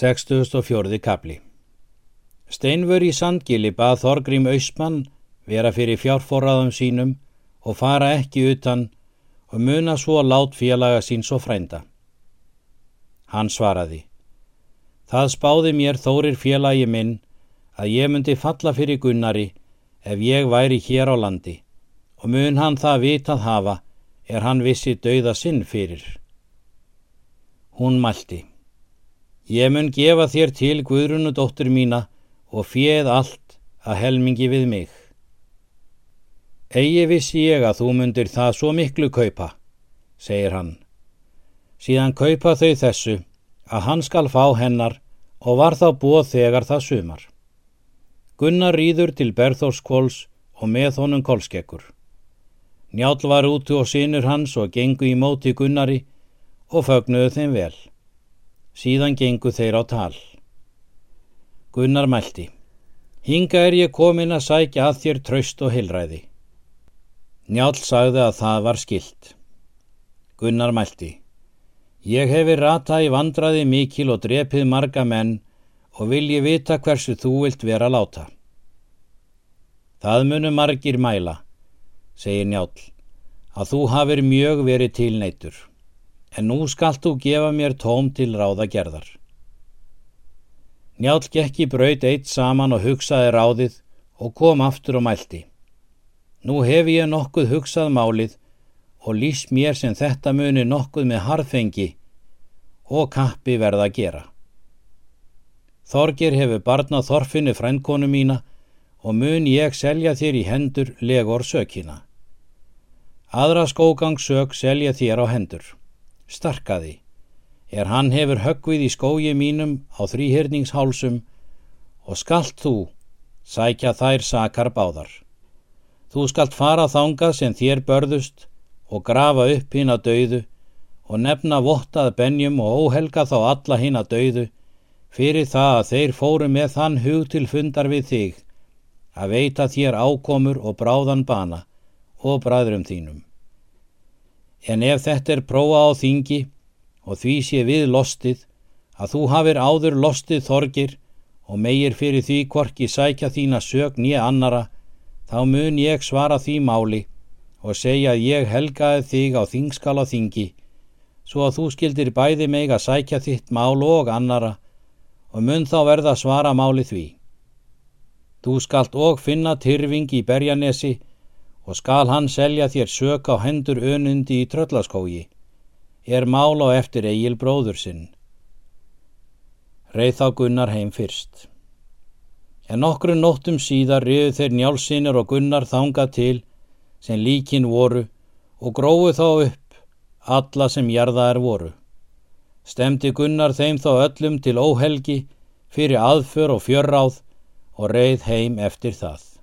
64. kapli Steinfur í Sandgili bað Þorgrím Ausmann vera fyrir fjárforraðum sínum og fara ekki utan og muna svo lát félaga sín svo frænda. Hann svaraði Það spáði mér þórir félagi minn að ég myndi falla fyrir Gunnari ef ég væri hér á landi og mun hann það vitað hafa er hann vissi dauða sinn fyrir. Hún mælti Ég mun gefa þér til Guðrunu dóttur mína og fjeð allt að helmingi við mig. Egi vissi ég að þú mundir það svo miklu kaupa, segir hann. Síðan kaupa þau þessu að hann skal fá hennar og var þá búið þegar það sumar. Gunnar rýður til Berþórskóls og með honum kólskekkur. Njál var úti og sínur hans og gengu í móti Gunnari og fögnuðu þeim vel. Síðan gengu þeir á tal. Gunnar mælti. Hinga er ég komin að sækja að þér tröst og hilræði. Njál sagði að það var skilt. Gunnar mælti. Ég hefi rata í vandraði mikil og drepið marga menn og vil ég vita hversu þú vilt vera láta. Það munu margir mæla, segir Njál, að þú hafir mjög verið tilneitur en nú skalt þú gefa mér tóm til ráða gerðar. Njál gekk í braut eitt saman og hugsaði ráðið og kom aftur og mælti. Nú hef ég nokkuð hugsað málið og lýs mér sem þetta muni nokkuð með harðfengi og kappi verða að gera. Þorgir hefur barnað þorfinni frænkonu mína og mun ég selja þér í hendur legor sökina. Aðra skógangsök selja þér á hendur starkaði, er hann hefur höggvið í skóji mínum á þrýhyrningshálsum og skalt þú sækja þær sakar báðar. Þú skalt fara þangað sem þér börðust og grafa upp hinn að dauðu og nefna vottað benjum og óhelga þá alla hinn að dauðu fyrir það að þeir fóru með þann hug til fundar við þig að veita þér ákomur og bráðan bana og bræðrum þínum en ef þetta er prófa á þingi og því sé við lostið að þú hafir áður lostið þorgir og meir fyrir því hvorki sækja þína sög nýja annara, þá mun ég svara því máli og segja að ég helgaði þig á þingskal á þingi, svo að þú skildir bæði meg að sækja þitt mál og annara og mun þá verða svara máli því. Þú skalt og finna tyrfing í berjanesi og skal hann selja þér sök á hendur önundi í tröllaskógi, er mál á eftir eigil bróður sinn. Reið þá Gunnar heim fyrst. En nokkru nóttum síðar riðu þeir njálsinnir og Gunnar þangað til sem líkin voru og gróðu þá upp alla sem jarðaðar voru. Stemdi Gunnar þeim þá öllum til óhelgi fyrir aðför og fjörráð og reið heim eftir það.